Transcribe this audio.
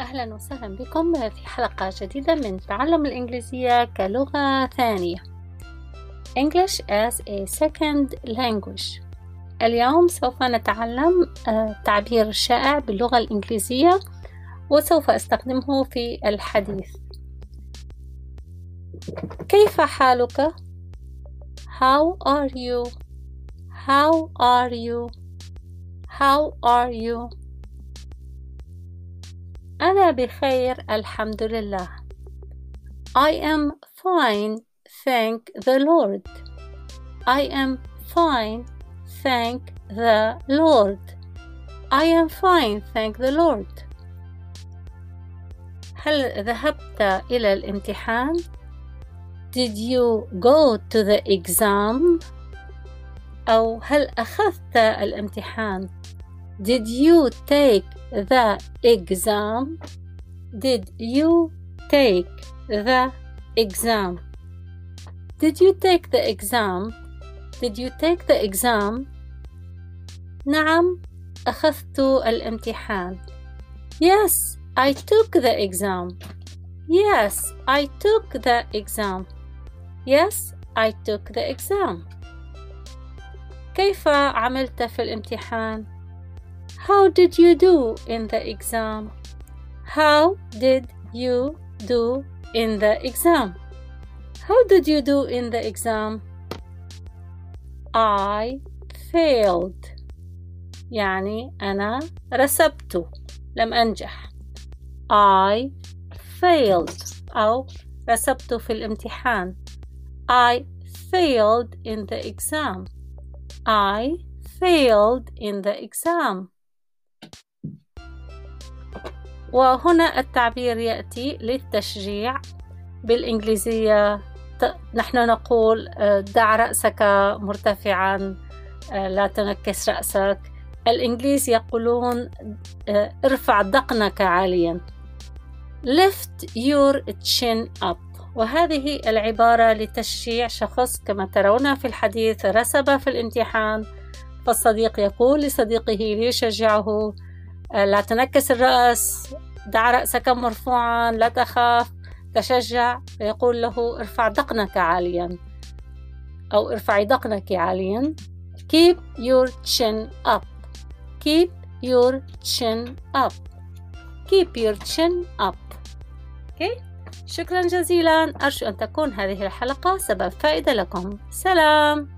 أهلا وسهلا بكم في حلقة جديدة من تعلم الإنجليزية كلغة ثانية English as a second language اليوم سوف نتعلم آه، تعبير شائع باللغة الإنجليزية وسوف أستخدمه في الحديث كيف حالك؟ How are you? How are you? How are you? أنا بخير الحمد لله. I am fine, thank the Lord. I am fine, thank the Lord. I am fine, thank the Lord. هل ذهبت إلى الامتحان؟ Did you go to the exam? أو هل أخذت الامتحان؟ Did you take the exam? Did you take the exam? Did you take the exam? Did you take the exam? نعم أخذت الامتحان Yes I took the exam Yes I took the exam Yes I took the exam كيف عملت في الامتحان؟ How did you do in the exam? How did you do in the exam? How did you do in the exam? I failed يعني أنا رسبت لم أنجح I failed أو رسبت في الامتحان I failed in the exam I failed in the exam وهنا التعبير يأتي للتشجيع. بالإنجليزية نحن نقول دع رأسك مرتفعا لا تنكس رأسك. الإنجليز يقولون ارفع دقنك عاليا. Lift your chin up. وهذه العبارة لتشجيع شخص كما ترون في الحديث رسب في الامتحان. فالصديق يقول لصديقه ليشجعه. لا تنكس الرأس دع رأسك مرفوعا لا تخاف تشجع. فيقول له ارفع دقنك عاليا. أو ارفعي دقنك عاليا. Keep your chin up. Keep your chin up. Keep your chin up. Okay? شكرا جزيلا. أرجو أن تكون هذه الحلقة سبب فائدة لكم. سلام.